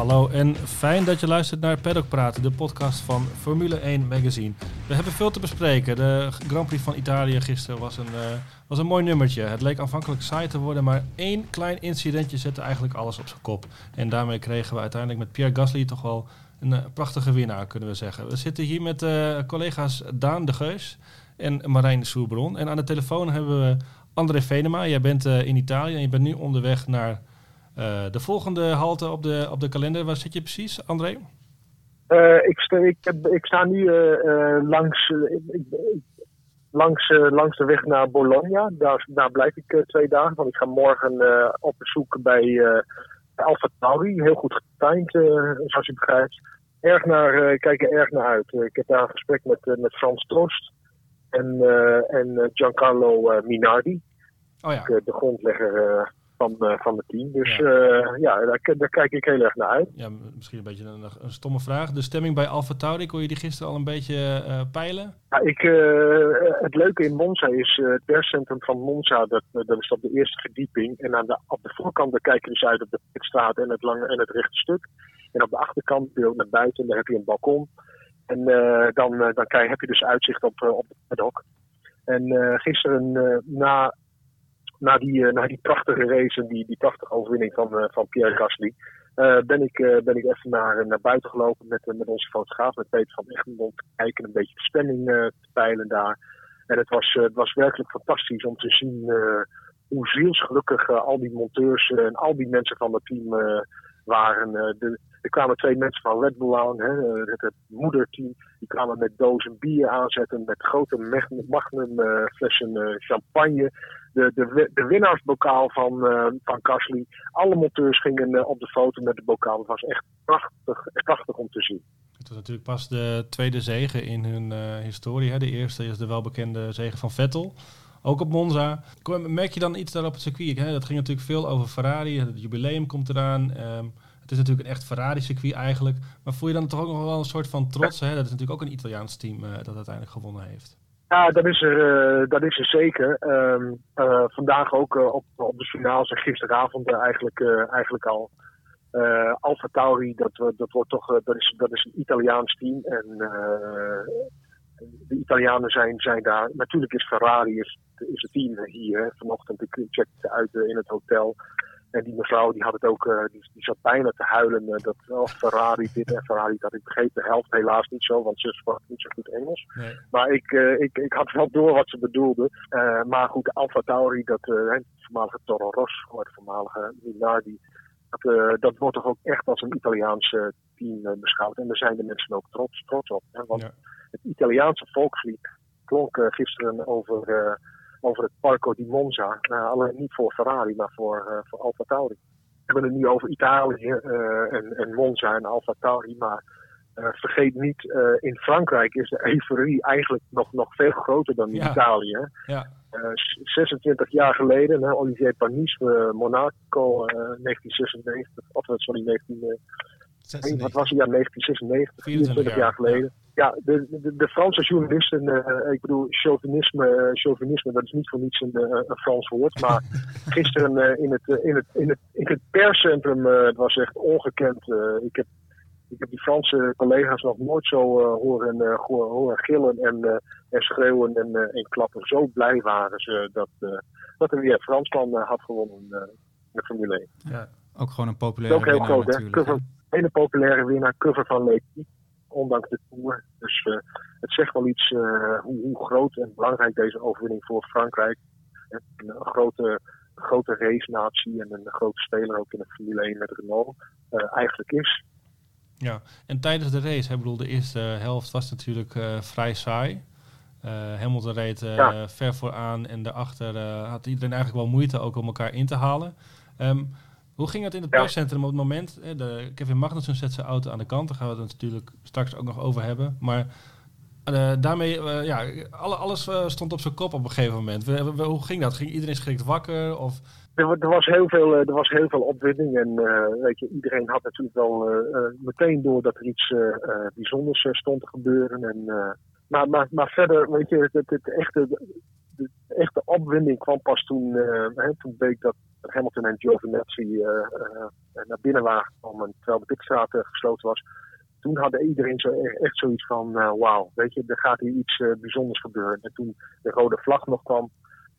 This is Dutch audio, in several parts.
Hallo en fijn dat je luistert naar Paddock Praten, de podcast van Formule 1 Magazine. We hebben veel te bespreken. De Grand Prix van Italië gisteren was een, eh, was een mooi nummertje. Het leek aanvankelijk saai te worden, maar één klein incidentje zette eigenlijk alles op zijn kop. En daarmee kregen we uiteindelijk met Pierre Gasly toch wel een eh, prachtige winnaar, kunnen we zeggen. We zitten hier met eh, collega's Daan de Geus en Marijn Soerbron. En aan de telefoon hebben we André Venema. Jij bent in Italië en je bent nu onderweg naar eh, de volgende halte op de, op de kalender. Waar zit je precies, André? Eh, ik, sta, ik, ik sta nu eh, langs, langs, langs de weg naar Bologna. Daar, daar blijf ik twee dagen. Want ik ga morgen op bezoek bij uh, Alfa Tauri. Heel goed getimed, zoals je begrijpt. Erg naar, ik kijk er erg naar uit. Ik heb daar een gesprek met, met Frans Trost en, en Giancarlo Minardi. Oh ja, de grondlegger van, eh, van het team. Dus Ja. ja, ja daar, daar kijk ik heel erg naar uit. ja misschien een beetje een, een stomme vraag. De stemming bij Alfa Tauri, kon je die gisteren al een beetje eh, peilen? Ja, ik, eh, het leuke in Monza is eh, het perscentrum van Monza, dat, eh, dat is op de eerste verdieping. En aan de, op de voorkant daar kijk je dus uit op de pitstraat en het lange en het rechte stuk. En op de achterkant deel naar buiten, daar heb je een balkon. En eh, dan, eh, dan krijg, heb je dus uitzicht op, eh, op de paddock. En eh, gisteren eh, na, na, die, eh, na die prachtige race en die, die prachtige overwinning van, eh, van Pierre Gasly... eh, ben, ik, ben ik even naar, naar buiten gelopen met, met onze fotograaf, met Peter van Egmond, te kijken, een beetje de eh, te peilen daar. En het was, het was werkelijk fantastisch om te zien hoe zielsgelukkig al die monteurs en al die mensen van het team waren. De, er kwamen twee mensen van Red Bull aan, het, het moederteam. Die kwamen met dozen bier aanzetten, met grote mag- magnum eh, flessen eh, champagne. De, de, de winnaarsbokaal van, eh van Gasly. Alle monteurs gingen op de foto met de bokaal. Het was echt prachtig, prachtig om te zien. Het was natuurlijk pas de tweede zege in hun historie. Hè. De eerste is de welbekende zege van Vettel. Ook op Monza. Merk je dan iets daar op het circuit? Hè? Dat ging natuurlijk veel over Ferrari. Het jubileum komt eraan. Ehm, het is natuurlijk een echt Ferrari-circuit eigenlijk. Maar voel je dan toch ook nog wel een soort van trots? Hè? Dat is natuurlijk ook een Italiaans team eh, dat uiteindelijk gewonnen heeft. Ja, dat is er, eh, dat is er zeker. Ehm, eh, vandaag ook op, op de finales en gisteravond eigenlijk, eigenlijk al. Eh Alfa Tauri, dat, dat, wordt toch, dat, is, dat is een Italiaans team. En de Italianen zijn, zijn daar. Natuurlijk is Ferrari is, is het team hier. Vanochtend ik checkte uit in het hotel. En die mevrouw die had het ook, eh, die, die zat bijna te huilen. eh, dat oh, Ferrari dit en Ferrari dat. Ik begreep de helft helaas niet zo, want ze sprak niet zo goed Engels. Nee. Maar ik, eh, ik, ik had wel door wat ze bedoelde. Maar goed, Alfa Tauri, dat, voormalige Toro Rosso, het voormalige Minardi, dat, dat wordt toch ook echt als een Italiaans team beschouwd. En daar zijn de mensen ook trots, trots op. Hè? Want Ja. het Italiaanse volkslied klonk gisteren over, over het Parco di Monza. Eh, alleen niet voor Ferrari, maar voor, eh voor Alfa Tauri. We hebben het nu over Italië eh, en, en Monza en Alfa Tauri, maar eh, vergeet niet, in Frankrijk is de euforie eigenlijk nog, nog veel groter dan in Ja. Italië. hè. Ja, Eh, s- 26 jaar geleden, hè, Olivier Panis, Monaco, eh, 1996, of sorry, 19, eh, wat was het? Ja, 1996, 24 jaar geleden. Ja, de, de, de Franse journalisten, eh, ik bedoel, chauvinisme, eh, chauvinisme, dat is niet voor niets een, eh, een Frans woord. Maar gisteren in, het, in, het, in, het, in het perscentrum, het was echt ongekend. Ik, heb, ik heb die Franse collega's nog nooit zo horen, horen gillen en, en schreeuwen en, en klappen. Zo blij waren ze dat, dat er weer Fransman had gewonnen in de Formule 1. ja. Ook gewoon een populaire ook heel groot, natuurlijk. hè? Hele populaire winnaar, cover van Leti, ondanks de Tour. Dus eh, het zegt wel iets eh, hoe, hoe groot en belangrijk deze overwinning voor Frankrijk, hè, een, grote, grote race-natie en een grote speler ook in de Formule 1 met Renault, eh, eigenlijk is. Ja, en tijdens de race, hè, bedoel, de eerste helft was natuurlijk vrij saai. Eh Hamilton reed Ja. ver vooraan en daarachter eh, had iedereen eigenlijk wel moeite ook om elkaar in te halen. Ehm, hoe ging het in het Ja. perscentrum op het moment? eh, de, Kevin Magnussen zet zijn auto aan de kant, daar gaan we het natuurlijk straks ook nog over hebben. Maar eh, daarmee, eh, ja, alle, alles stond op zijn kop op een gegeven moment. We- we- hoe ging dat? Ging iedereen schrikt wakker? Of, Er, wa- er was heel veel, er was heel veel opwinding en weet je, iedereen had natuurlijk wel meteen door dat er iets bijzonders stond te gebeuren. En, maar, maar, maar verder, weet je, het, het, het echte, de echte opwinding kwam pas toen, hè, toen bleek dat Hamilton en Giovinazzi naar binnen waren gekomen terwijl de pitstraat gesloten was. Toen hadden iedereen zo, echt zoiets van, wauw, weet je, er gaat hier iets bijzonders gebeuren. En toen de rode vlag nog kwam,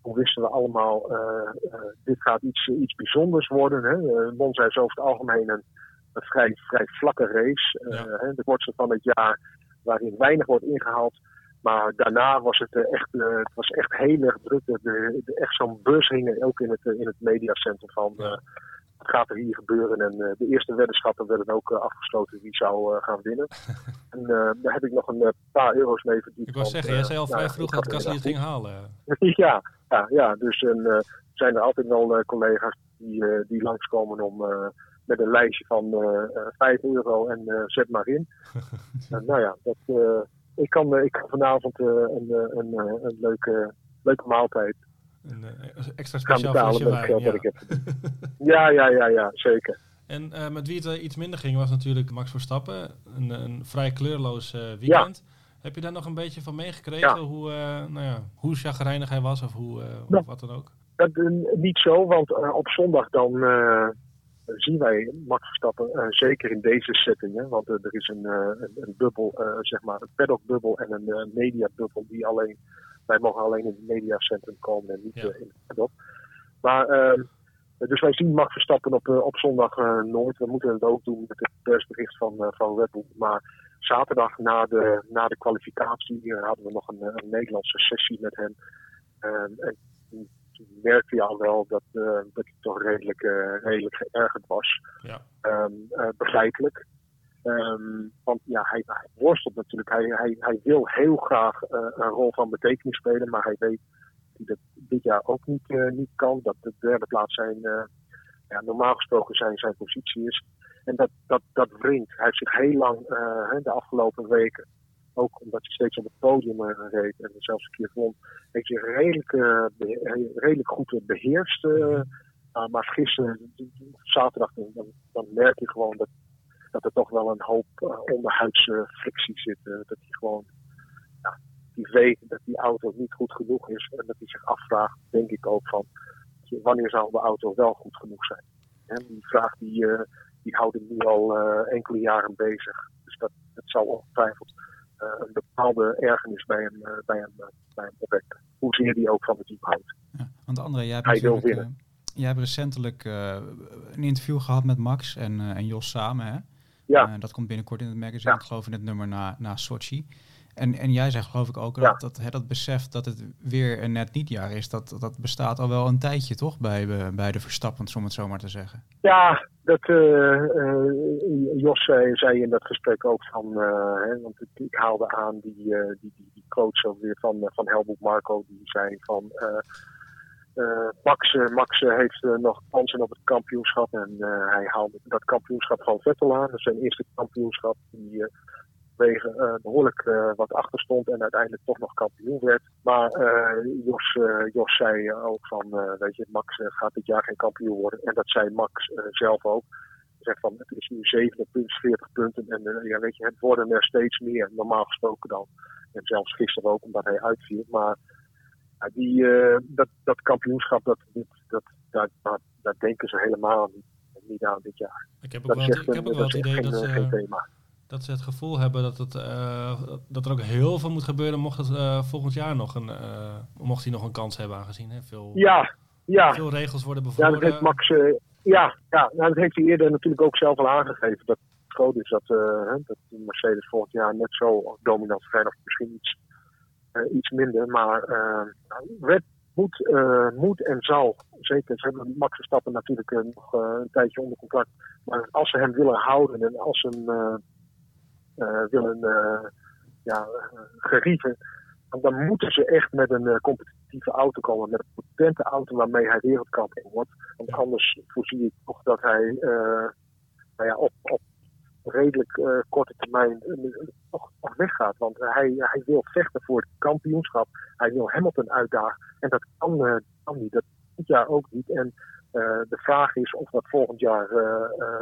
toen wisten we allemaal, dit gaat iets, iets bijzonders worden. Hè. Monza is over het algemeen een, een vrij, vrij vlakke race. Ja. de kortste van het jaar, waarin weinig wordt ingehaald. Maar daarna was het eh, echt, uh, het was echt heel erg druk. De, de, echt zo'n bus hing ook in het, eh, in het mediacentrum van wat gaat er hier gebeuren. En de eerste weddenschappen werden ook afgesloten wie zou gaan winnen. en daar heb ik nog een paar euro's mee verdiend. Ik wou zeggen, jij zei al vrij vroeg dat Gasly het ging halen. ja, ja, ja, dus en, zijn er altijd wel collega's die, die langskomen om met een lijstje van 5 euro en zet maar in. nou ja, dat ik kan, eh, ik kan vanavond eh, een, eh, een, een, leuke, leuke maaltijd. Een extra speciaal flesje wijn, ja. ik heb. ja, ja, ja, ja, zeker. En met wie het iets minder ging was natuurlijk Max Verstappen. Een, een vrij kleurloos weekend. Ja. Heb je daar nog een beetje van meegekregen ja. hoe, nou ja, hoe chagrijnig hij was of, hoe, of wat dan ook? Dat, niet zo, want op zondag dan zien wij Max Verstappen uh, zeker in deze setting. Want uh, er is een, een, een, bubbel, zeg maar een paddock-bubbel en een media-bubbel die alleen, wij mogen alleen in het mediacentrum komen en niet ja. in het paddock. Maar, ehm, dus wij zien Max Verstappen op, op zondag nooit. We moeten het ook doen met het persbericht van, van Red Bull. Maar zaterdag na de, na de kwalificatie hadden we nog een, een Nederlandse sessie met hem. Ehm, en merkte je al wel dat, uh, dat hij toch redelijk, uh, redelijk geërgerd was. Ja. Um, uh, begrijpelijk. Um, want ja, hij, hij, worstelt natuurlijk. Hij, hij, hij wil heel graag een rol van betekenis spelen, maar hij weet dat hij dat dit jaar ook niet, niet kan. Dat de derde plaats zijn, ja, normaal gesproken zijn, zijn positie is. En dat, dat, dat wringt. Hij heeft zich heel lang de afgelopen weken ook omdat hij steeds op het podium uh, reed en zelfs een keer won, heeft hij redelijk, uh, redelijk goed beheerst. Uh, maar gisteren, zaterdag, dan, dan merk je gewoon dat, dat er toch wel een hoop onderhuidse frictie zit. dat hij gewoon, ja, die weet dat die auto niet goed genoeg is en dat hij zich afvraagt, denk ik ook, van wanneer zal de auto wel goed genoeg zijn. Die vraag die, die hem nu al enkele jaren bezig. Dus dat, dat zal ongetwijfeld eh, een bepaalde ergernis bij hem, eh, bij hem, eh, bij hem opwekken. Hoezeer die ook van het team houdt. Ja, want André, jij hebt Hij wil winnen. jij hebt recentelijk een interview gehad met Max en, en Jos samen, hè? Ja. dat komt binnenkort in het magazine, ik geloof in het nummer na, na Sochi. En, en jij zegt geloof ik ook dat, dat, hè, dat besef dat het weer een net niet jaar is, dat, dat bestaat al wel een tijdje toch bij, bij de Verstappens, om het zo maar te zeggen. Ja, dat, uh, uh, Jos zei, zei, in dat gesprek ook van, uh, hè, want ik, ik, haalde aan die, die, die, die coach ook weer van, van Helmut Marco, die zei van Max, Max heeft nog kansen op het kampioenschap en hij haalde dat kampioenschap van Vettel aan. Dat is zijn eerste kampioenschap. Die, wegen uh, behoorlijk uh, wat achter stond en uiteindelijk toch nog kampioen werd. Maar uh, Jos, Jos zei ook van, weet je, Max gaat dit jaar geen kampioen worden. En dat zei Max zelf ook. Hij zegt van, het is nu 47 punten en ja, weet je, het worden er steeds meer, normaal gesproken dan. En zelfs gisteren ook, omdat hij uitviel. Maar die, dat, dat kampioenschap, dat, dat, dat, dat, dat denken ze helemaal niet, niet aan dit jaar. Ik heb ook wel, ik heb ook wel het idee dat ze... Geen thema dat ze het gevoel hebben dat, het, uh, dat er ook heel veel moet gebeuren mocht het uh, volgend jaar nog een, uh, mocht hij nog een kans hebben aangezien. Hè? Veel, ja, ja. veel regels worden bevroren. Ja, dat heeft Max, ja, ja nou, dat heeft hij eerder natuurlijk ook zelf al aangegeven. Dat het groot is dat, dat Mercedes volgend jaar net zo dominant zijn of misschien iets, iets minder. Maar Red moet, moet en zal, zeker, ze hebben Max Verstappen natuurlijk nog een tijdje onder contract. Maar als ze hem willen houden en als ze hem eh, willen uh, ja, gerieven, dan moeten ze echt met een eh, competitieve auto komen. Met een potente auto waarmee hij wereldkampioen wordt. Want anders voorzie ik toch dat hij nou ja, op, op redelijk korte termijn nog weggaat. Want hij, hij wil vechten voor het kampioenschap. Hij wil Hamilton uitdagen. En dat kan, kan niet. Dat dit jaar ook niet. En de vraag is of dat volgend jaar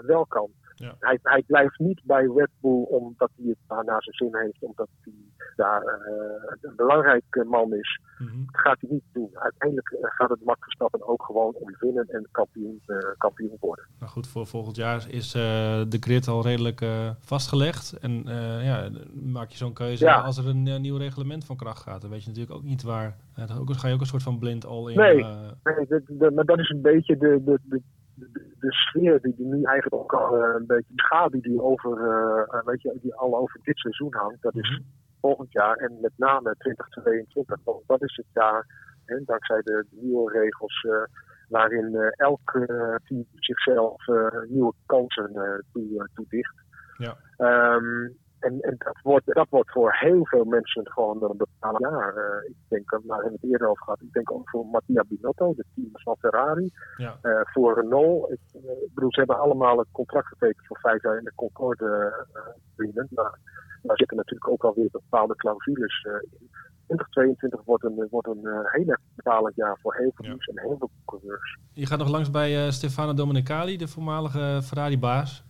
wel kan. Ja. Hij, hij blijft niet bij Red Bull omdat hij het daar naar zijn zin heeft, omdat hij daar uh, een belangrijk man is. Mm Dat gaat hij niet doen. Uiteindelijk gaat het Max Verstappen ook gewoon om winnen en kampioen, kampioen worden. Nou goed, voor volgend jaar is de grid al redelijk vastgelegd. En ja, maak je zo'n keuze als er een nieuw reglement van kracht gaat. Dan weet je natuurlijk ook niet waar. dan ga je ook een soort van blind al in. Nee, nee maar dat is een beetje de, de, de de, sfeer die, die nu eigenlijk ook al uh, een beetje de schaduw die over, uh, weet je, die al over dit seizoen hangt, dat is mhm. volgend jaar en met name 2022. Want dat is het jaar, hè, dankzij de, de nieuwe regels, uh, waarin elk team zichzelf nieuwe kansen toe, toedicht. Ja. Um, en, en dat, wordt, dat wordt voor heel veel mensen gewoon een bepaalde jaar. Uh, ik denk, daar hebben we het eerder over gehad. Ik denk ook voor Mattia Binotto, de team van Ferrari. Ja. Uh, voor Renault. Ik, uh, bedoel, ze hebben allemaal een contract getekend voor vijf jaar in de Concorde agreement. Maar daar zitten natuurlijk ook alweer bepaalde clausules in. 2022 wordt een, wordt een heel erg bepalend jaar voor heel veel teams en heel veel coureurs. Je gaat nog langs bij Stefano Domenicali, de voormalige Ferrari-baas.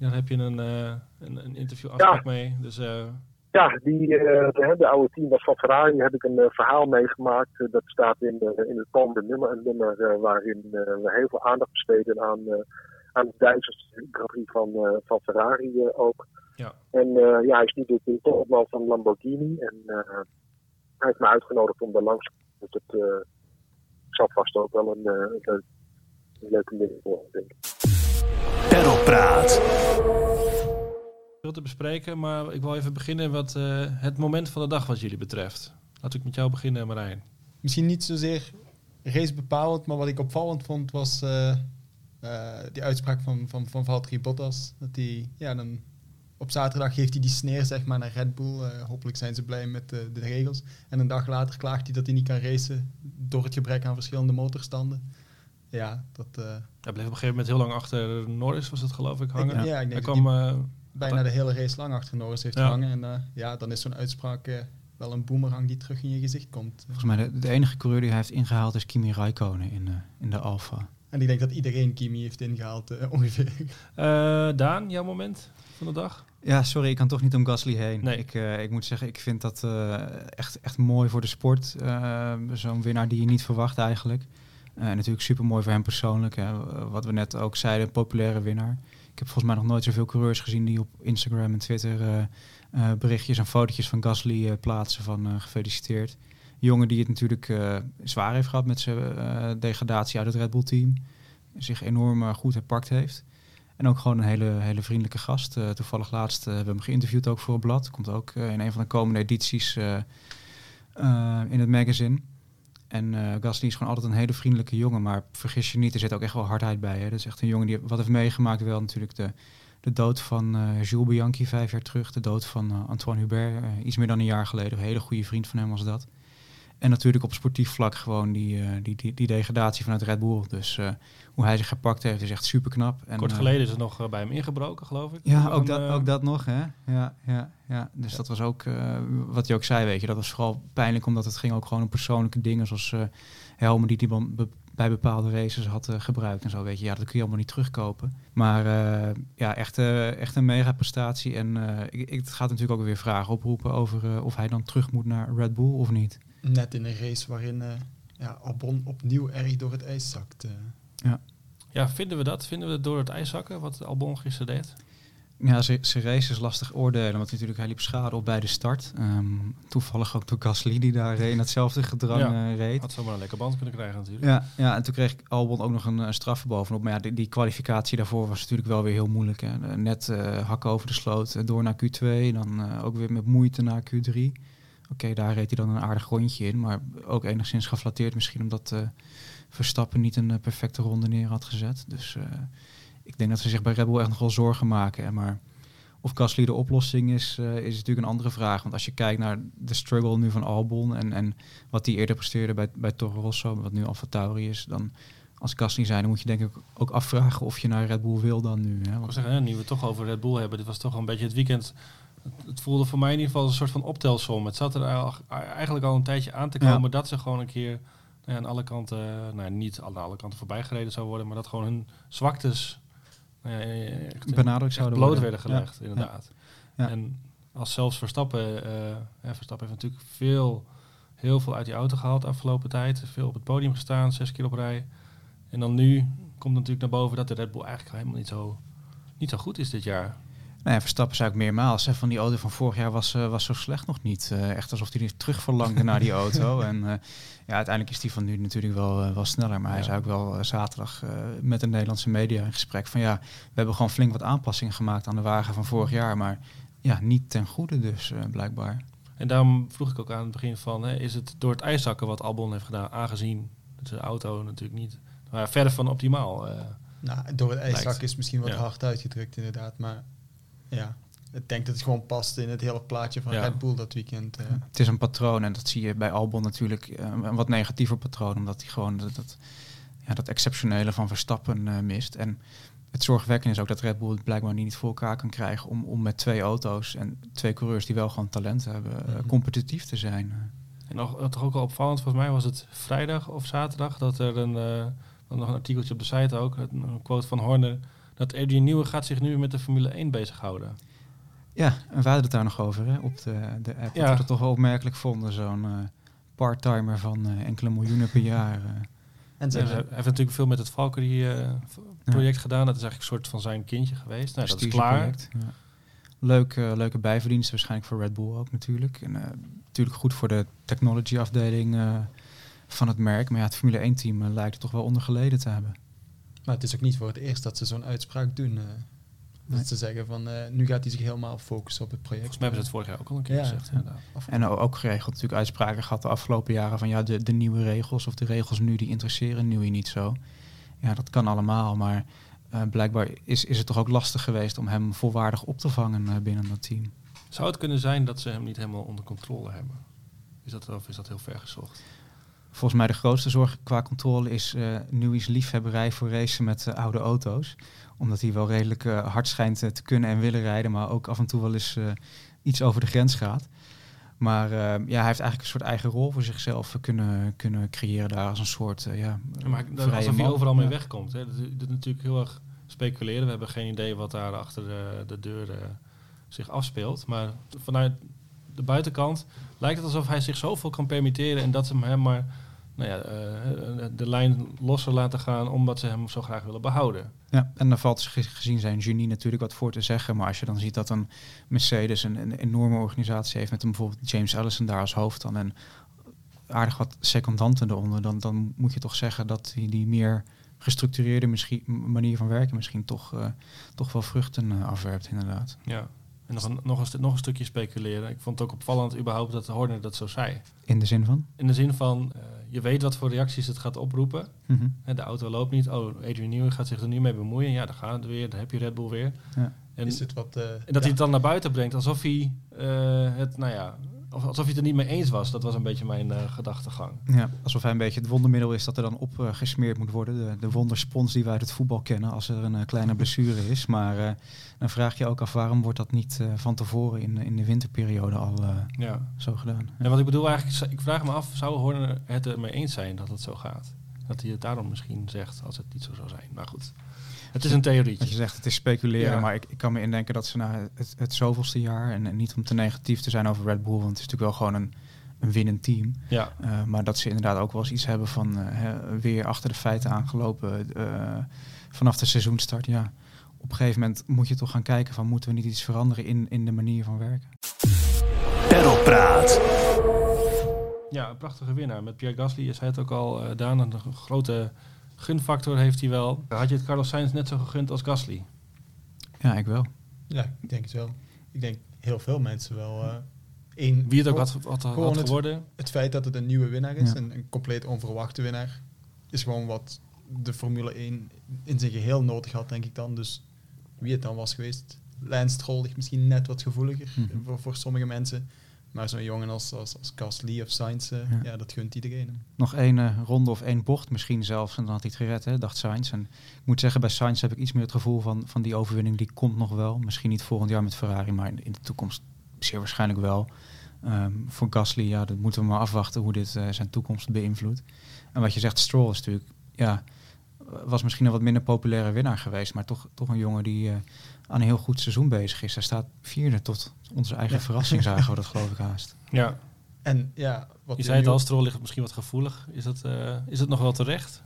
Dan heb je een, uh, een, een interview afspraak mee. Dus, uh... Ja, die, uh, de, de, oude team van Ferrari. heb ik een verhaal meegemaakt. dat staat in, in het komende nummer. Een nummer waarin we heel veel aandacht besteden aan, aan de Duitsers Grand van, van Ferrari ook. Ja. En ja, hij is nu de, topman van Lamborghini. En hij heeft me uitgenodigd om daar langs te komen. Dus het zal vast ook wel een, een, leuke middag worden, denk ik. Perlpraat. Veel te bespreken, maar ik wil even beginnen wat uh, het moment van de dag wat jullie betreft. Laat ik met jou beginnen, Marijn. Misschien niet zozeer race bepalend, maar wat ik opvallend vond was uh, uh, die uitspraak van, van, van Valtteri Bottas. Dat hij, ja, dan op zaterdag geeft hij die sneer zeg maar, naar Red Bull. hopelijk zijn ze blij met de, de regels. En een dag later klaagt hij dat hij niet kan racen door het gebrek aan verschillende motorstanden ja, dat... Uh, hij bleef op een gegeven moment heel lang achter Norris, was het geloof ik, hangen. Ik, ja, ik denk hij kwam, uh, bijna de hele race lang achter Norris heeft ja. gehangen. En uh, ja, dan is zo'n uitspraak wel een boemerang die terug in je gezicht komt. Volgens mij de, de enige coureur die hij heeft ingehaald is Kimi Raikkonen in, in de Alfa. En ik denk dat iedereen Kimi heeft ingehaald, ongeveer. Daan, jouw moment van de dag? Ja, sorry, ik kan toch niet om Gasly heen. Nee. Ik, ik moet zeggen, ik vind dat echt, echt mooi voor de sport. Zo'n winnaar die je niet verwacht eigenlijk. Uh, natuurlijk super mooi voor hem persoonlijk. Hè. Wat we net ook zeiden, populaire winnaar. Ik heb volgens mij nog nooit zoveel coureurs gezien die op Instagram en Twitter uh, berichtjes en fotootjes van Gasly plaatsen van gefeliciteerd. jongen die het natuurlijk zwaar heeft gehad met zijn degradatie uit het Red Bull team. Zich enorm goed herpakt heeft. En ook gewoon een hele, hele vriendelijke gast. toevallig laatst hebben we hem geïnterviewd ook voor het blad. Komt ook in een van de komende edities in het magazine. En uh, is gewoon altijd een hele vriendelijke jongen. Maar vergis je niet, er zit ook echt wel hardheid bij. Hè. Dat is echt een jongen die wat heeft meegemaakt. Wel natuurlijk de, de dood van uh, Jules Bianchi vijf jaar terug. De dood van uh, Antoine Hubert, iets meer dan een jaar geleden. Een hele goede vriend van hem was dat. En natuurlijk op sportief vlak gewoon die, die, die, die degradatie vanuit Red Bull. Dus hoe hij zich gepakt heeft is echt super knap. En, Kort geleden is het nog bij hem ingebroken, geloof ik. Ja, ook, dat, ook dat nog. Hè? Ja, ja, ja. Dus dat was ook, wat je ook zei, weet je, dat was vooral pijnlijk omdat het ging ook gewoon om persoonlijke dingen zoals helmen die hij bij bepaalde races had gebruikt en zo, weet je. Ja, dat kun je allemaal niet terugkopen. Maar ja, echt, echt een mega prestatie. En ik, ik, het gaat natuurlijk ook weer vragen oproepen over of hij dan terug moet naar Red Bull of niet. Net in een race waarin ja, Albon opnieuw erg door het ijs zakt. Ja. Ja, vinden we dat? Vinden we het door het ijszakken, wat Albon gisteren deed? Ja, zijn race is lastig oordelen, want natuurlijk hij liep schade op bij de start. Um, toevallig ook door Gasly die daar in hetzelfde gedrang ja, uh, reed. Had zomaar een lekker band kunnen krijgen natuurlijk. Ja, ja en toen kreeg Albon ook nog een, een straf bovenop. Maar ja, die, die, kwalificatie daarvoor was natuurlijk wel weer heel moeilijk. Hè. Net uh, hakken over de sloot, door naar Q2, dan ook weer met moeite naar Q3. Oké, daar reed hij dan een aardig rondje in, maar ook enigszins geflatteerd misschien omdat Verstappen niet een perfecte ronde neer had gezet. Dus ik denk dat ze zich bij Red Bull echt nog wel zorgen maken. Maar of Gasly de oplossing is, uh, is natuurlijk een andere vraag. Want als je kijkt naar de struggle nu van Albon en, en wat die eerder presteerde bij, bij Toro Rosso, wat nu Alfa Tauri is, dan als Gasly zijn, dan moet je denk ik ook afvragen of je naar Red Bull wil dan nu. Hè? Nu we het toch over Red Bull hebben, dit was toch een beetje het weekend. Het voelde voor mij in ieder geval een soort van optelsom. Het zat er eigenlijk al een tijdje aan te komen dat ze gewoon een keer nou ja, aan alle kanten, nou niet aan alle kanten voorbij gereden zou worden, maar dat gewoon hun zwaktes nou ja, benadrukt zouden bloot werden gelegd, inderdaad. En als zelfs Verstappen, Verstappen heeft natuurlijk veel, heel veel uit die auto gehaald de afgelopen tijd. Veel op het podium gestaan, zes keer op rij. En dan nu komt natuurlijk naar boven dat de Red Bull eigenlijk helemaal niet zo, niet zo goed is dit jaar. Nee, Verstappen zei ook meermaals. Hè, van die auto van vorig jaar was, uh, was zo slecht nog niet. Uh, echt alsof hij terug verlangde naar die auto. En uh, ja, uiteindelijk is die van nu natuurlijk wel, wel sneller. Maar hij zei ook wel zaterdag met de Nederlandse media in gesprek van ja, we hebben gewoon flink wat aanpassingen gemaakt aan de wagen van vorig jaar. Maar ja, niet ten goede dus blijkbaar. En daarom vroeg ik ook aan het begin van, hè, is het door het ijszakken wat Albon heeft gedaan, aangezien de auto natuurlijk niet, maar verder van optimaal. nou, door het ijszakken is misschien wat hard uitgedrukt inderdaad, maar ja, ik denk dat het gewoon past in het hele plaatje van Red Bull dat weekend. Uh. Het is een patroon en dat zie je bij Albon natuurlijk uh, een wat negatiever patroon, omdat hij gewoon dat, dat, ja, dat exceptionele van Verstappen uh, mist. En het zorgwekkende is ook dat Red Bull het blijkbaar niet voor elkaar kan krijgen om, om met twee auto's en twee coureurs die wel gewoon talent hebben, mm competitief te zijn. En nog, toch ook al opvallend, volgens mij was het vrijdag of zaterdag dat er een, nog een artikeltje op de site ook, een quote van Horner dat Adrian Nieuwe gaat zich nu met de Formule 1 bezighouden. Ja, en we hadden het daar nog over hè, op de, de app. Ja. Dat we het toch wel opmerkelijk vonden, zo'n uh, part-timer van uh, enkele miljoenen per jaar. Uh. En ze heeft natuurlijk veel met het Valkyrie-project ja. gedaan. Dat is eigenlijk een soort van zijn kindje geweest. Nou, dat is klaar. Ja. Leuk, leuke bijverdiensten waarschijnlijk voor Red Bull ook natuurlijk. En natuurlijk goed voor de technology afdeling van het merk. Maar ja, het Formule 1-team lijkt er toch wel onder geleden te hebben. Maar het is ook niet voor het eerst dat ze zo'n uitspraak doen. Uh, Dat ze zeggen van uh, nu gaat hij zich helemaal focussen op het project. Volgens mij hebben ze het vorig jaar ook al een keer gezegd. Ja. En ook geregeld natuurlijk uitspraken gehad de afgelopen jaren van ja, de, de nieuwe regels of de regels nu die interesseren nu niet zo. Ja, dat kan allemaal, maar uh, blijkbaar is, is het toch ook lastig geweest om hem volwaardig op te vangen binnen dat team. Zou het kunnen zijn dat ze hem niet helemaal onder controle hebben? Is dat, of is dat heel ver gezocht? Volgens mij de grootste zorg qua controle is uh, Newey's liefhebberij voor racen met uh, oude auto's. Omdat hij wel redelijk uh, hard schijnt te kunnen en willen rijden, maar ook af en toe wel eens iets over de grens gaat. Maar ja, hij heeft eigenlijk een soort eigen rol voor zichzelf kunnen, kunnen creëren daar als een soort ja, maar Alsof hij overal mee wegkomt. Hè. Dat, dat, is natuurlijk heel erg speculeren. We hebben geen idee wat daar achter de, de deur zich afspeelt. Maar vanuit de buitenkant lijkt het alsof hij zich zoveel kan permitteren en dat ze hem maar nou ja, uh, de lijn losser laten gaan omdat ze hem zo graag willen behouden. Ja, en dan valt gezien zijn genie natuurlijk wat voor te zeggen. Maar als je dan ziet dat een Mercedes een, een enorme organisatie heeft met een bijvoorbeeld James Allison daar als hoofd dan en aardig wat secondanten eronder, dan, dan moet je toch zeggen dat hij die meer gestructureerde misschien, manier van werken misschien toch, uh, toch wel vruchten uh, afwerpt inderdaad. Ja, en nog een, nog, een, nog een stukje speculeren. Ik vond het ook opvallend überhaupt dat Horner dat zo zei. In de zin van? In de zin van, uh, je weet wat voor reacties het gaat oproepen. Mm -hmm. De auto loopt niet. Oh, Adrian Newey gaat zich er niet mee bemoeien. Ja, dan gaat het weer. Dan heb je Red Bull weer. Ja. En, Is het wat, uh, en dat hij het dan naar buiten brengt alsof hij uh, het, nou ja, alsof hij het er niet mee eens was. Dat was een beetje mijn uh, gedachtegang. Ja, alsof hij een beetje het wondermiddel is dat er dan op uh, gesmeerd moet worden. De, de wonderspons die wij uit het voetbal kennen als er een uh, kleine blessure is. Maar uh, dan vraag je ook af waarom wordt dat niet van tevoren in, in de winterperiode al ja. zo gedaan. Ja. En wat ik bedoel eigenlijk, ik vraag me af, zou Horner het ermee eens zijn dat het zo gaat? Dat hij het daarom misschien zegt als het niet zo zou zijn. Maar goed. Het is een theorie. Je zegt, het is speculeren, maar ik, ik, kan me indenken dat ze na het, het zoveelste jaar, en, en, niet om te negatief te zijn over Red Bull, want het is natuurlijk wel gewoon een, een winnend team. Ja. Uh, maar dat ze inderdaad ook wel eens iets hebben van uh, weer achter de feiten aangelopen uh, vanaf de seizoenstart. Ja. Op een gegeven moment moet je toch gaan kijken van moeten we niet iets veranderen in, in de manier van werken. Perlpraat. Ja, een prachtige winnaar. Met Pierre Gasly is hij het ook al, Daan, een grote gunfactor heeft hij wel. Had je het Carlos Sainz net zo gegund als Gasly? Ja, ik wel. Ja, ik denk het wel. Ik denk heel veel mensen wel. Uh, één, Wie het ook had, had, had geworden. Het, het, feit dat het een nieuwe winnaar is, en een compleet onverwachte winnaar, is gewoon wat de Formule 1 in zijn geheel nodig had, denk ik dan. Dus wie het dan was geweest. Lance Stroll misschien net wat gevoeliger mhm. voor, voor sommige mensen. Maar zo'n jongen als, als, als Gasly of Sainz, uh, ja. dat gunt iedereen. Nog één uh, ronde of één bocht misschien zelfs. En dan had hij het gered, hè, dacht Sainz. En ik moet zeggen, bij Sainz heb ik iets meer het gevoel van, van die overwinning. Die komt nog wel. Misschien niet volgend jaar met Ferrari, maar in, in de toekomst zeer waarschijnlijk wel. Um, voor Gasly, ja, dat moeten we maar afwachten hoe dit uh, zijn toekomst beïnvloedt. En wat je zegt, Stroll is natuurlijk, ja, was misschien een wat minder populaire winnaar geweest. Maar toch, toch een jongen die aan een heel goed seizoen bezig is. Hij staat vierde tot onze eigen verrassing, zagen we dat geloof ik haast. Ja. En ja, wat je zei het al, Stroll ligt misschien wat gevoelig. Is dat, is dat nog wel terecht?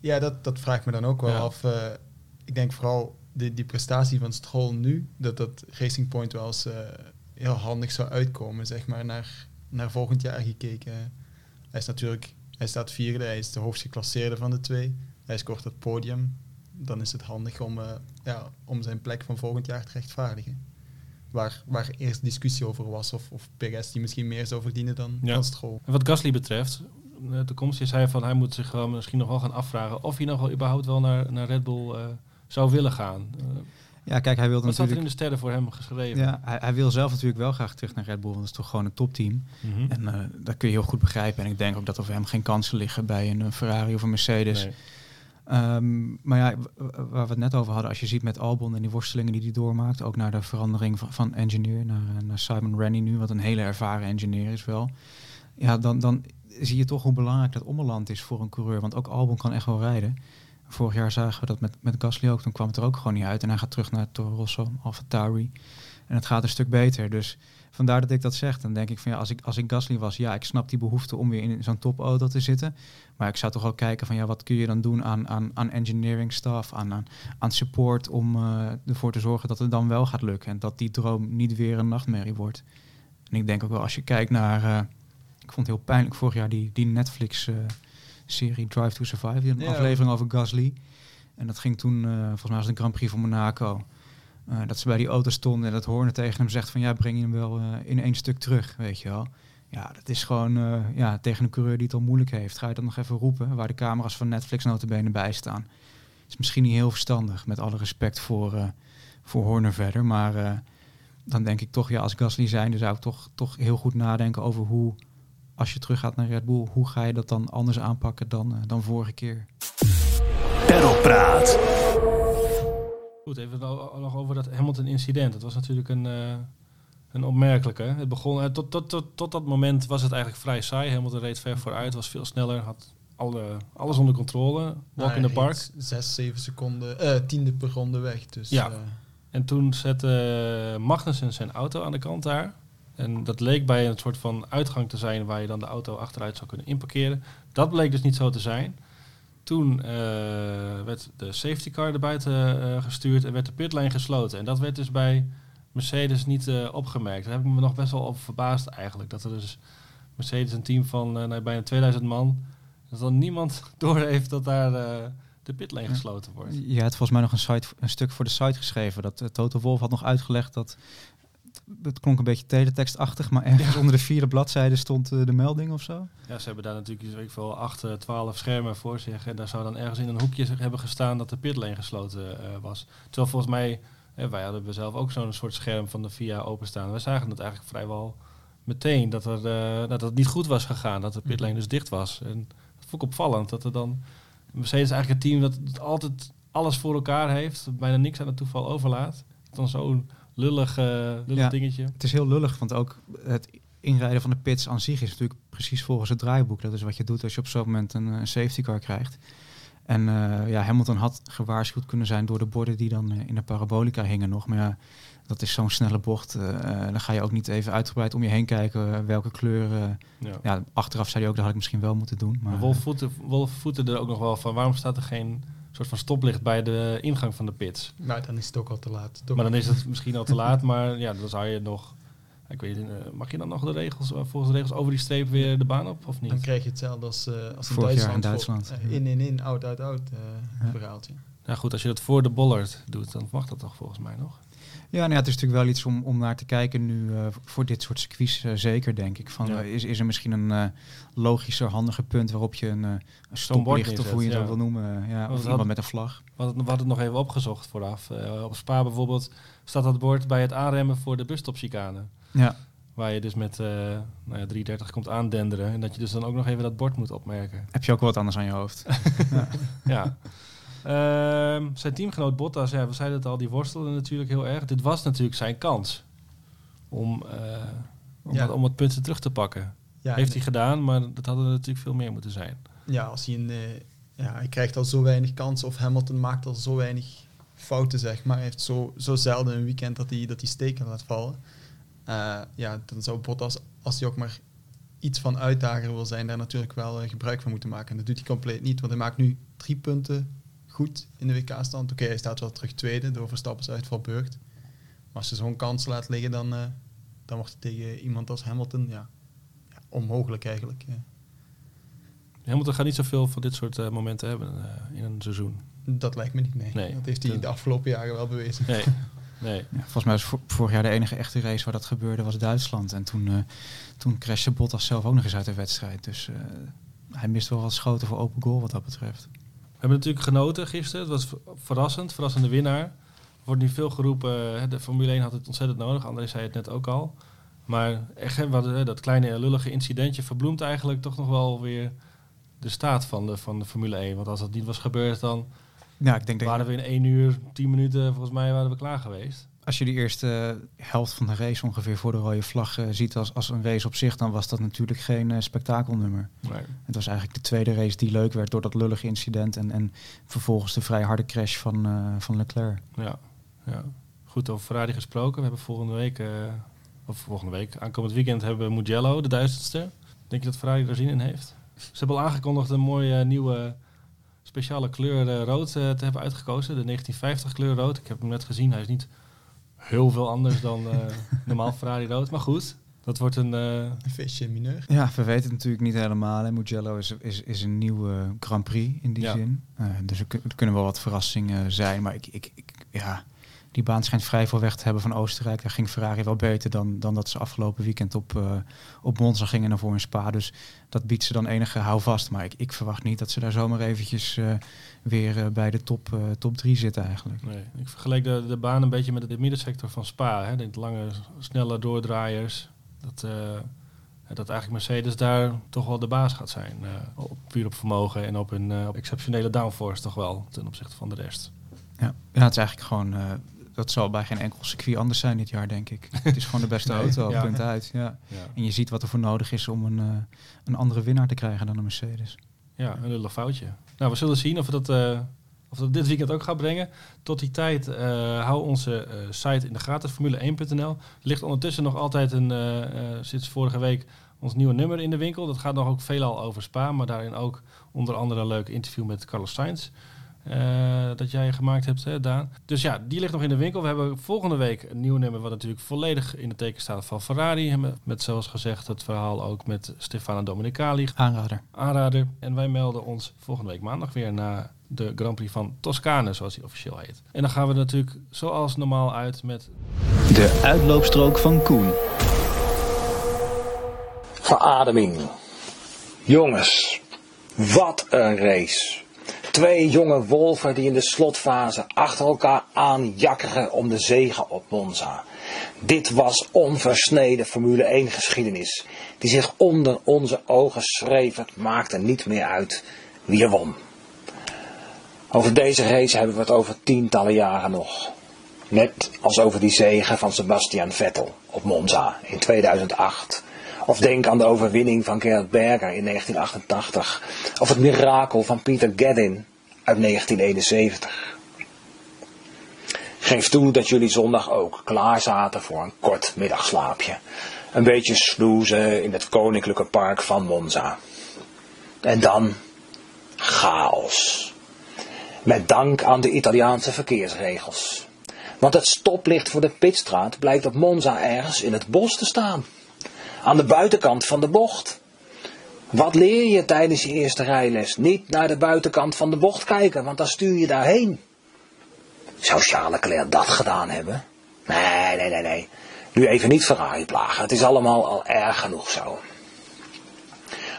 Ja, dat, dat vraag ik me dan ook wel af. ik denk vooral die, die prestatie van Stroll nu, dat dat Racing Point wel eens heel handig zou uitkomen, zeg maar, naar, naar volgend jaar gekeken. Hij is natuurlijk, hij staat vierde, hij is de hoogst geclasseerde van de twee. Hij scoort het podium. Dan is het handig om, uh, ja, om zijn plek van volgend jaar te rechtvaardigen. Waar, waar eerst discussie over was, of, of Perez die misschien meer zou verdienen dan, ja. Stroll. En wat Gasly betreft, de toekomst is hij van hij moet zich misschien nog wel gaan afvragen of hij nog wel überhaupt wel naar, naar Red Bull uh, zou willen gaan. Uh, ja, kijk, hij wilde Wat natuurlijk... er in de sterren voor hem geschreven? Ja, hij, hij, wil zelf natuurlijk wel graag terug naar Red Bull, want dat is toch gewoon een topteam. Mm En uh, dat kun je heel goed begrijpen. En ik denk ook dat er voor hem geen kansen liggen bij een Ferrari of een Mercedes. Nee. Um, maar ja, waar we het net over hadden, als je ziet met Albon en die worstelingen die hij doormaakt, ook naar de verandering van, van engineer naar, eh, naar Simon Rennie nu, wat een hele ervaren engineer is wel. Ja, dan, dan zie je toch hoe belangrijk dat ommeland is voor een coureur. Want ook Albon kan echt wel rijden. Vorig jaar zagen we dat met, met Gasly ook. Toen kwam het er ook gewoon niet uit. En hij gaat terug naar Toro Rosso, Tauri. En het gaat een stuk beter. Dus vandaar dat ik dat zeg. Dan denk ik van ja, als ik, als ik Gasly was, ja, ik snap die behoefte om weer in zo'n topauto te zitten. Maar ik zou toch ook kijken van ja, wat kun je dan doen aan, aan, aan engineering staff, aan, aan, aan support om uh, ervoor te zorgen dat het dan wel gaat lukken. En dat die droom niet weer een nachtmerrie wordt. En ik denk ook wel als je kijkt naar, uh, ik vond het heel pijnlijk vorig jaar die, die Netflix uh, serie Drive to Survive, die een aflevering over Gasly. En dat ging toen, volgens mij was het een Grand Prix van Monaco. Uh, dat ze bij die auto stonden en dat Horner tegen hem zegt van ja, breng je hem wel uh, in één stuk terug, weet je wel. Ja, dat is gewoon ja, tegen een coureur die het al moeilijk heeft. Ga je dat nog even roepen, waar de camera's van Netflix notabene bij staan. Is misschien niet heel verstandig, met alle respect voor, voor Horner verder. Maar dan denk ik toch, ja, als Gasly zijn, dan zou ik toch, toch heel goed nadenken over hoe als je terug gaat naar Red Bull, hoe ga je dat dan anders aanpakken dan, dan vorige keer? Perlpraat. Goed, even nog over dat Hamilton-incident. Dat was natuurlijk een, uh, een opmerkelijke. Het begon, uh, tot, tot, tot, tot dat moment was het eigenlijk vrij saai. Hamilton reed ver vooruit, was veel sneller, had alle, alles onder controle. Walk in the park. Zes, zeven seconden, tiende per ronde weg. Dus, ja. En toen zette Magnussen zijn auto aan de kant daar. En dat leek bij een soort van uitgang te zijn waar je dan de auto achteruit zou kunnen inparkeren. Dat bleek dus niet zo te zijn. Toen uh, werd de safety car er buiten uh, gestuurd en werd de pitlane gesloten. En dat werd dus bij Mercedes niet uh, opgemerkt. Daar heb ik me nog best wel over verbaasd eigenlijk. Dat er dus Mercedes een team van nou, bijna 2000 man, dat dan niemand doorheeft dat daar de pitlane gesloten wordt. Ja, het volgens mij nog een, site, een stuk voor de site geschreven. Dat Toto Wolf had nog uitgelegd dat het klonk een beetje teletekstachtig, maar ergens onder de vierde bladzijde stond uh, de melding of zo. Ja, ze hebben daar natuurlijk weet ik veel, 8, 12 eh, schermen voor zich. En daar zou dan ergens in een hoekje hebben gestaan dat de pitlane gesloten uh, was. Terwijl volgens mij, wij hadden zelf ook zo'n soort scherm van de VIA openstaan. We zagen het eigenlijk vrijwel meteen dat, er, dat het niet goed was gegaan, dat de pitlane dus dicht was. En dat vond ik opvallend, dat er dan... Mercedes eigenlijk een team dat altijd alles voor elkaar heeft, bijna niks aan het toeval overlaat. Dan zo'n lullig, lullig dingetje. Het is heel lullig, want ook het inrijden van de pits aan zich is natuurlijk precies volgens het draaiboek. Dat is wat je doet als je op zo'n moment een, een, safety car krijgt. En uh, ja, Hamilton had gewaarschuwd kunnen zijn door de borden die dan uh, in de parabolica hingen nog. Maar ja, dat is zo'n snelle bocht. dan ga je ook niet even uitgebreid om je heen kijken welke kleur. Ja. ja. achteraf zei hij ook, dat had ik misschien wel moeten doen. Maar, Wolf, voette er ook nog wel van. Waarom staat er geen soort van stoplicht bij de ingang van de pits. Nou, dan is het ook al te laat. maar dan is het misschien al te laat, maar ja, dan zou je nog... Ik weet, mag je dan nog de regels, eh, volgens de regels over die streep weer de baan op of niet? Dan krijg je hetzelfde als, uh, als in Duitsland. in Duitsland. Uh, in, in, in, out, out, out uh, ja. verhaaltje. Ja goed, als je dat voor de bollard doet, dan mag dat toch volgens mij nog? Ja, nou ja, het is natuurlijk wel iets om, om naar te kijken nu uh, voor dit soort circuits. Uh, zeker, denk ik. Van, ja. uh, is, is er misschien een logischer, handiger punt waarop je een, een stoplicht, of hoe je het ja. wil noemen, ja, of iemand met een vlag. We hadden, we hadden het nog even opgezocht vooraf. op Spa bijvoorbeeld staat dat bord bij het aanremmen voor de busstopchicane. Ja. Waar je dus met nou ja, 330 komt aandenderen. En dat je dus dan ook nog even dat bord moet opmerken. Heb je ook wat anders aan je hoofd? ja. Uh, zijn teamgenoot Bottas, ja, we zeiden het al, die worstelde natuurlijk heel erg. Dit was natuurlijk zijn kans om, uh, om, ja. het, om het punten terug te pakken. Ja, Heeft hij gedaan, maar dat hadden er natuurlijk veel meer moeten zijn. Ja, als hij een, uh, ja, hij krijgt al zo weinig kansen. Of Hamilton maakt al zo weinig fouten, zeg maar. Hij heeft zo, zo zelden een weekend dat hij, dat hij steken laat vallen. Uh, ja, dan zou Bottas, als hij ook maar iets van uitdager wil zijn, daar natuurlijk wel gebruik van moeten maken. En dat doet hij compleet niet, want hij maakt nu drie punten goed in de WK-stand. Oké, hij staat wel terug tweede door Verstappen uitval Beurt. Maar als je zo'n kans laat liggen, dan, uh, dan wordt het tegen iemand als Hamilton ja, ja onmogelijk eigenlijk. Ja. Hamilton gaat niet zoveel van dit soort uh, momenten hebben in een seizoen. Dat lijkt me niet, nee. nee. Dat heeft hij de afgelopen jaren wel bewezen. Nee. Nee. Ja, volgens mij was vorig jaar de enige echte race waar dat gebeurde was Duitsland. En toen, uh, toen crashte Bottas zelf ook nog eens uit de wedstrijd. Dus uh, hij mist wel wat schoten voor open goal wat dat betreft. We hebben natuurlijk genoten gisteren. Het was verrassend, verrassende winnaar. Er wordt nu veel geroepen, de Formule 1 had het ontzettend nodig. André zei het net ook al. Maar echt, dat kleine lullige incidentje verbloemt eigenlijk toch nog wel weer de staat van de, van de Formule 1. Want als dat niet was gebeurd, dan ja, ik denk waren we in 1 uur, 10 minuten, volgens mij waren we klaar geweest. Als je die eerste helft van de race ongeveer voor de rode vlag uh, ziet als, als een race op zich, dan was dat natuurlijk geen uh, spektakelnummer. Nee. Het was eigenlijk de tweede race die leuk werd door dat lullige incident en, en vervolgens de vrij harde crash van, uh, van Leclerc. Ja, ja, goed over Ferrari gesproken. We hebben volgende week, of volgende week, aankomend weekend hebben we Mugello, de duizendste. Denk je dat Ferrari er zin in heeft? Ze hebben al aangekondigd een mooie nieuwe speciale kleur rood te hebben uitgekozen. De 1950 kleur rood. Ik heb hem net gezien. Hij is niet heel veel anders dan uh, normaal Ferrari rood. Maar goed, dat wordt een... een feestje mineur. Ja, we weten het natuurlijk niet helemaal. Hè. Mugello is, is, is een nieuwe Grand Prix in die ja. zin. dus er, kunnen wel wat verrassingen zijn. Maar ik, ik, ik ja die baan schijnt vrij veel weg te hebben van Oostenrijk. Daar ging Ferrari wel beter dan, dan dat ze afgelopen weekend op, uh, op Monza gingen naar voor een Spa. Dus dat biedt ze dan enige houvast. Maar ik, ik verwacht niet dat ze daar zomaar eventjes uh, weer uh, bij de top, top drie zitten eigenlijk. Nee, ik vergelijk de, de baan een beetje met de middensector van Spa. Hè. De lange, snelle doordraaiers. Dat, dat eigenlijk Mercedes daar toch wel de baas gaat zijn. op, puur op vermogen en op een op exceptionele downforce toch wel ten opzichte van de rest. Ja, ja het is eigenlijk gewoon dat zal bij geen enkel circuit anders zijn dit jaar, denk ik. Het is gewoon de beste auto, ja. punt uit. Ja. ja. En je ziet wat er voor nodig is om een, uh, een andere winnaar te krijgen dan een Mercedes. Ja, een lullig foutje. Nou, we zullen zien of we dat, uh, of dat dit weekend ook gaat brengen. Tot die tijd, uh, hou onze site in de gaten, formule1.nl. Er ligt ondertussen nog altijd een, sinds vorige week, ons nieuwe nummer in de winkel. Dat gaat nog ook veelal over Spa, maar daarin ook onder andere een leuk interview met Carlos Sainz. Uh, dat jij gemaakt hebt, hè, Daan. Dus ja, die ligt nog in de winkel. We hebben volgende week een nieuw nummer, wat natuurlijk volledig in het teken staat van Ferrari. Met, zoals gezegd, het verhaal ook met Stefano Domenicali. Aanrader. Aanrader. En wij melden ons volgende week maandag weer naar de Grand Prix van Toscane, zoals hij officieel heet. En dan gaan we natuurlijk zoals normaal uit met... De uitloopstrook van Koen. Verademing. Jongens, wat een race. Twee jonge wolven die in de slotfase achter elkaar aanjakkeren om de zegen op Monza. Dit was onversneden Formule 1 geschiedenis, die zich onder onze ogen schreef. Maakte niet meer uit wie er won. Over deze race hebben we het over tientallen jaren nog. Net als over die zegen van Sebastian Vettel op Monza in 2008. Of denk aan de overwinning van Gerhard Berger in 1988. Of het mirakel van Peter Geddin uit 1971. Geef toe dat jullie zondag ook klaar zaten voor een kort middagslaapje. Een beetje snoezen in het koninklijke park van Monza. En dan chaos. Met dank aan de Italiaanse verkeersregels. Want het stoplicht voor de pitstraat blijkt op Monza ergens in het bos te staan. Aan de buitenkant van de bocht. Wat leer je tijdens je eerste rijles? Niet naar de buitenkant van de bocht kijken, want dan stuur je daarheen. Zou Charles Leclerc dat gedaan hebben? Nee, nee, nee, nee. Nu even niet Ferrari plagen. Het is allemaal al erg genoeg zo.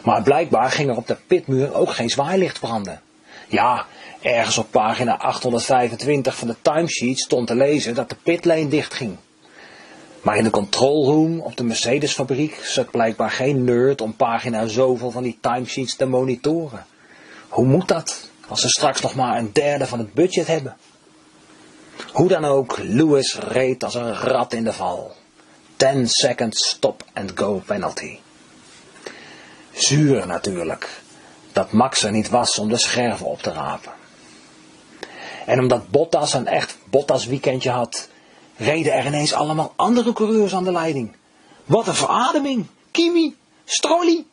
Maar blijkbaar ging er op de pitmuur ook geen zwaailicht branden. Ja, ergens op pagina 825 van de timesheet stond te lezen dat de pitlane dichtging. Maar in de control room op de Mercedes-fabriek zat blijkbaar geen nerd om pagina zoveel van die timesheets te monitoren. Hoe moet dat, als ze straks nog maar een derde van het budget hebben? Hoe dan ook, Lewis reed als een rat in de val. 10 seconds stop and go penalty. Zuur natuurlijk dat Max er niet was om de scherven op te rapen. En omdat Bottas een echt Bottas weekendje had, reden er ineens allemaal andere coureurs aan de leiding. Wat een verademing! Kimi, Strolli,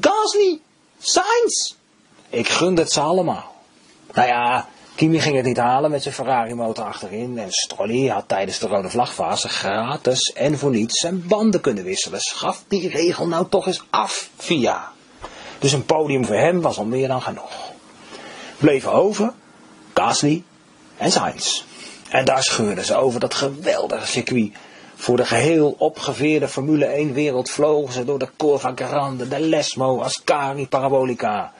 Gasly, Sainz. Ik gunde het ze allemaal. Nou ja, Kimi ging het niet halen met zijn Ferrari motor achterin. En Strolli had tijdens de rode vlagfase gratis en voor niets zijn banden kunnen wisselen. Schaf die regel nou toch eens af, via. Dus een podium voor hem was al meer dan genoeg. Bleven over Gasly en Sainz. En daar scheurden ze over dat geweldige circuit. Voor de geheel opgeveerde Formule 1 wereld vlogen ze door de Corva Grande, de Lesmo, Ascari, Parabolica.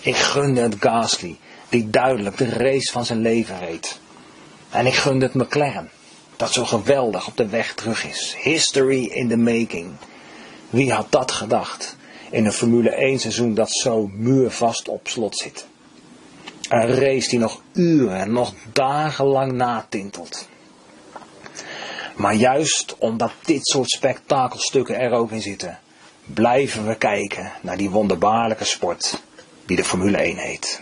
Ik gunde het Gasly, die duidelijk de race van zijn leven reed. En ik gunde het McLaren, dat zo geweldig op de weg terug is. History in the making. Wie had dat gedacht? In een Formule 1 seizoen dat zo muurvast op slot zit. Een race die nog uren, nog dagenlang natintelt. Maar juist omdat dit soort spektakelstukken er ook in zitten, blijven we kijken naar die wonderbaarlijke sport die de Formule 1 heet.